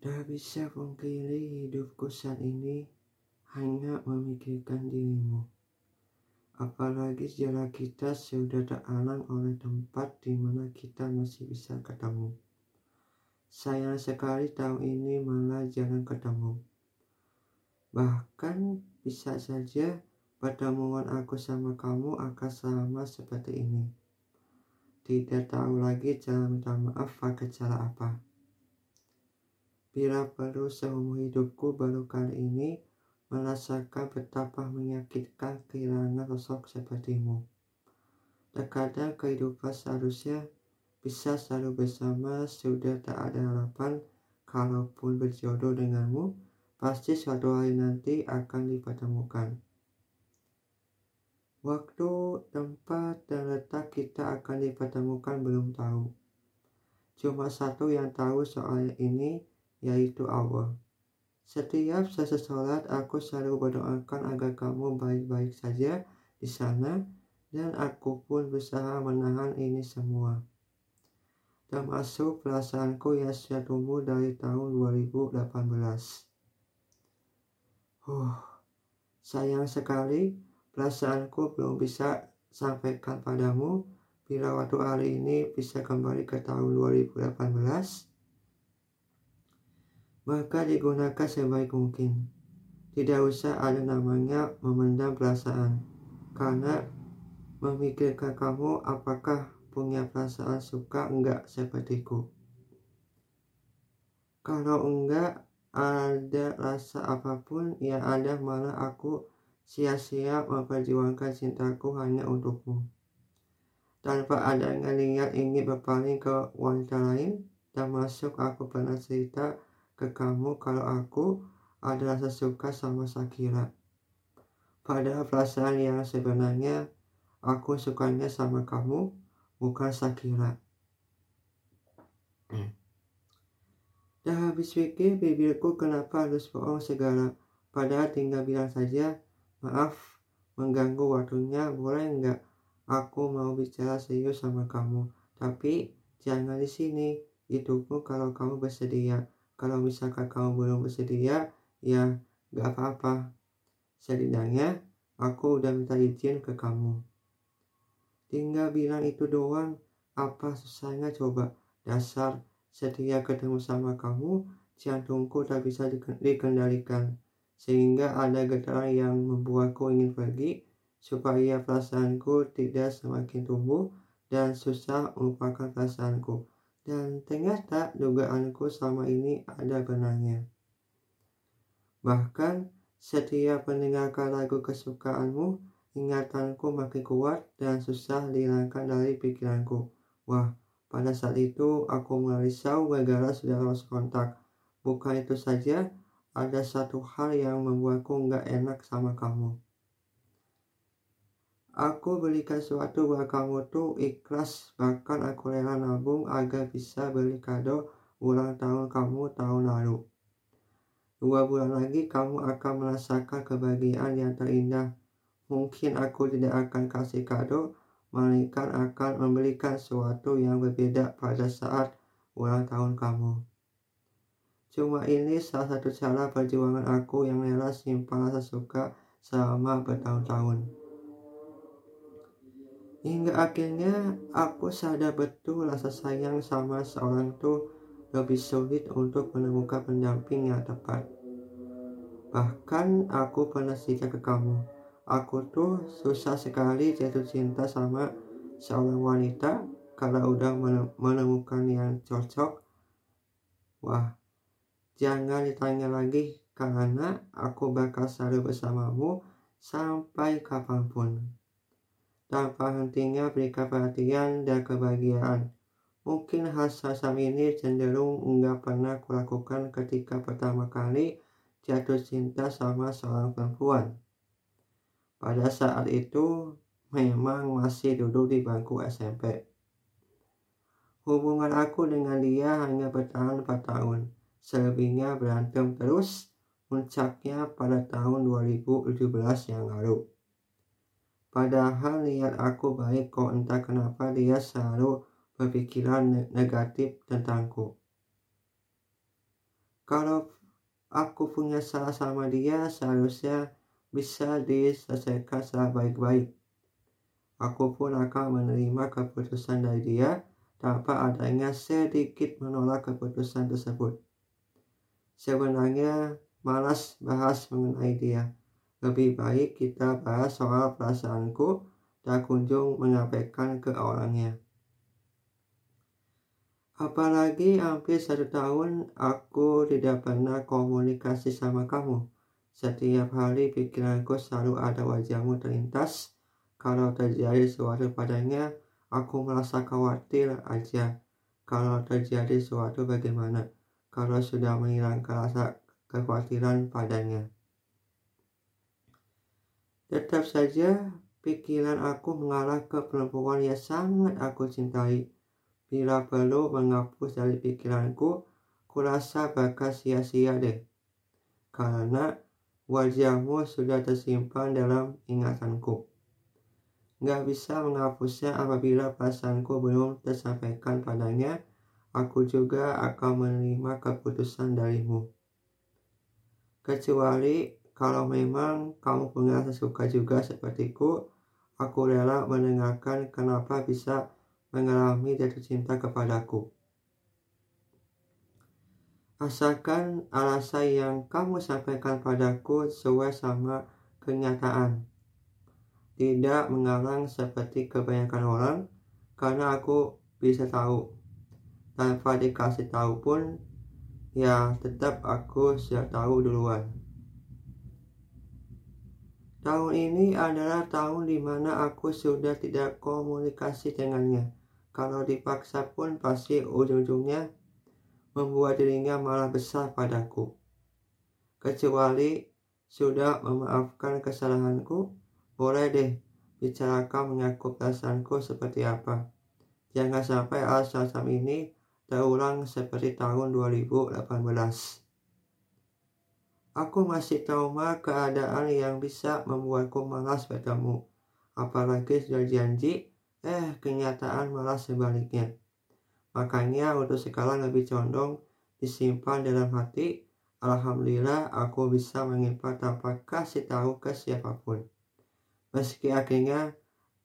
Tak bisa pungkiri hidupku saat ini hanya memikirkan dirimu. Apalagi jarak kita sudah terhalang oleh tempat di mana kita masih bisa ketemu. Sayang sekali tahun ini malah jarang ketemu. Bahkan bisa saja pertemuan aku sama kamu akan sama seperti ini. Tidak tahu lagi cara minta maaf pakai cara apa. Bila perlu seumur hidupku baru kali ini merasakan betapa menyakitkan kehilangan sosok sepertimu. Terkadang kehidupan seharusnya bisa selalu bersama sudah tak ada harapan kalaupun berjodoh denganmu pasti suatu hari nanti akan dipertemukan. Waktu, tempat, dan letak kita akan dipertemukan belum tahu. Cuma satu yang tahu soal ini, yaitu Allah. Setiap selesai sholat, aku selalu berdoakan agar kamu baik-baik saja di sana, dan aku pun berusaha menahan ini semua. Termasuk perasaanku yang sudah tumbuh dari tahun 2018. Huh, sayang sekali perasaanku belum bisa sampaikan padamu bila waktu hari ini bisa kembali ke tahun 2018 maka digunakan sebaik mungkin. Tidak usah ada namanya memendam perasaan, karena memikirkan kamu apakah punya perasaan suka enggak sepertiku. Kalau enggak ada rasa apa pun yang ada malah aku sia-sia memperjuangkan cintaku hanya untukmu. Tanpa ada niat ingin berpaling ke wanita lain, termasuk aku pernah cerita ke kamu kalau aku ada rasa suka sama Sakira. Pada perasaan yang sebenarnya aku sukanya sama kamu, bukan Sakira. Dah habis pikir bibirku kenapa harus bohong segala, padahal tinggal bilang saja, maaf mengganggu waktunya, boleh enggak? Aku mau bicara serius sama kamu, tapi jangan di sini. Itu pun kalau kamu bersedia kalau misalkan kamu belum bersedia ya gak apa-apa. Setidaknya aku udah minta izin ke kamu. Tinggal bilang itu doang apa susahnya coba? Dasar setia ketemu sama kamu jantungku tak bisa dikendalikan. Sehingga ada getaran yang membuatku ingin pergi supaya perasaanku tidak semakin tumbuh dan susah melupakan perasaanku dan ternyata dugaanku sama ini ada benarnya. Bahkan setiap mendengarkan lagu kesukaanmu, ingatanku makin kuat dan susah dihilangkan dari pikiranku. Wah, pada saat itu aku mulai risau gara-gara sudah lost kontak. Bukan itu saja, ada satu hal yang membuatku nggak enak sama kamu. Aku belikan sesuatu buat kamu tuh ikhlas bahkan aku rela nabung agar bisa beli kado ulang tahun kamu tahun lalu. Dua bulan lagi kamu akan merasakan kebahagiaan yang terindah. Mungkin aku tidak akan kasih kado, melainkan akan membelikan sesuatu yang berbeda pada saat ulang tahun kamu. Cuma ini salah satu cara perjuangan aku yang rela simpan rasa suka selama bertahun-tahun. Hingga akhirnya aku sadar betul rasa sayang sama seorang tuh lebih sulit untuk menemukan pendamping yang tepat. Bahkan aku pernah cerita ke kamu, aku tuh susah sekali jatuh cinta sama seorang wanita kalau udah menemukan yang cocok. Wah, jangan ditanya lagi karena aku bakal selalu bersamamu sampai kapan pun tanpa hentinya berikan perhatian dan kebahagiaan. Mungkin hal semacam ini cenderung enggak pernah kulakukan ketika pertama kali jatuh cinta sama seorang perempuan. Pada saat itu memang masih duduk di bangku SMP. Hubungan aku dengan dia hanya bertahan 4 tahun. Selebihnya berantem terus, puncaknya pada tahun 2017 yang lalu. Padahal niat aku baik kok entah kenapa dia selalu berpikiran negatif tentangku. Kalau aku punya salah sama dia, seharusnya bisa diselesaikan secara baik-baik. Aku pun akan menerima keputusan dari dia tanpa adanya sedikit menolak keputusan tersebut. Sebenarnya malas bahas mengenai dia. Lebih baik kita bahas soal perasaanku dan kunjung menyampaikan ke orangnya. Apalagi hampir satu tahun aku tidak pernah komunikasi sama kamu. Setiap hari pikiranku selalu ada wajahmu terlintas kalau terjadi sesuatu padanya, aku merasa khawatir aja. Kalau terjadi sesuatu bagaimana? Kalau sudah menghilangkan rasa kekhawatiran padanya. Tetap saja pikiran aku mengarah ke perempuan yang sangat aku cintai. Bila perlu menghapus dari pikiranku, kurasa bakal sia-sia deh. Karena wajahmu sudah tersimpan dalam ingatanku. Gak bisa menghapusnya apabila perasaanku belum tersampaikan padanya. Aku juga akan menerima keputusan darimu. Kecuali kalau memang kamu punya rasa suka juga sepertiku, aku rela mendengarkan kenapa bisa mengalami jatuh cinta kepadaku. Asalkan alasan yang kamu sampaikan padaku sesuai sama kenyataan. Tidak mengarang seperti kebanyakan orang karena aku bisa tahu. Tanpa dikasih tahu pun ya tetap aku sudah tahu duluan tahun ini adalah tahun di mana aku sudah tidak komunikasi dengannya kalau dipaksa pun pasti ujung-ujungnya membuat dirinya malah besar padaku kecuali sudah memaafkan kesalahanku boleh deh bicarakan mengaku perasaanku seperti apa. Jangan sampai semacam ini terulang seperti tahun 2018. Aku masih trauma keadaan yang bisa membuatku malas bertemu. Apalagi sudah janji, eh kenyataan malah sebaliknya. Makanya untuk sekarang lebih condong disimpan dalam hati. Alhamdulillah aku bisa menyimpan tanpa kasih tahu ke siapa pun meski akhirnya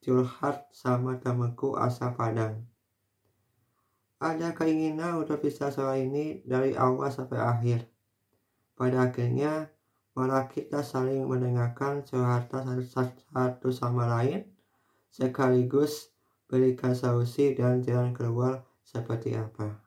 curhat sama temanku asal Padang. Ada keinginan untuk bisa soal ini dari awal sampai akhir. Pada akhirnya, malah kita saling mendengarkan curhatan satu sama lain, sekaligus berikan solusi dan jalan keluar seperti apa.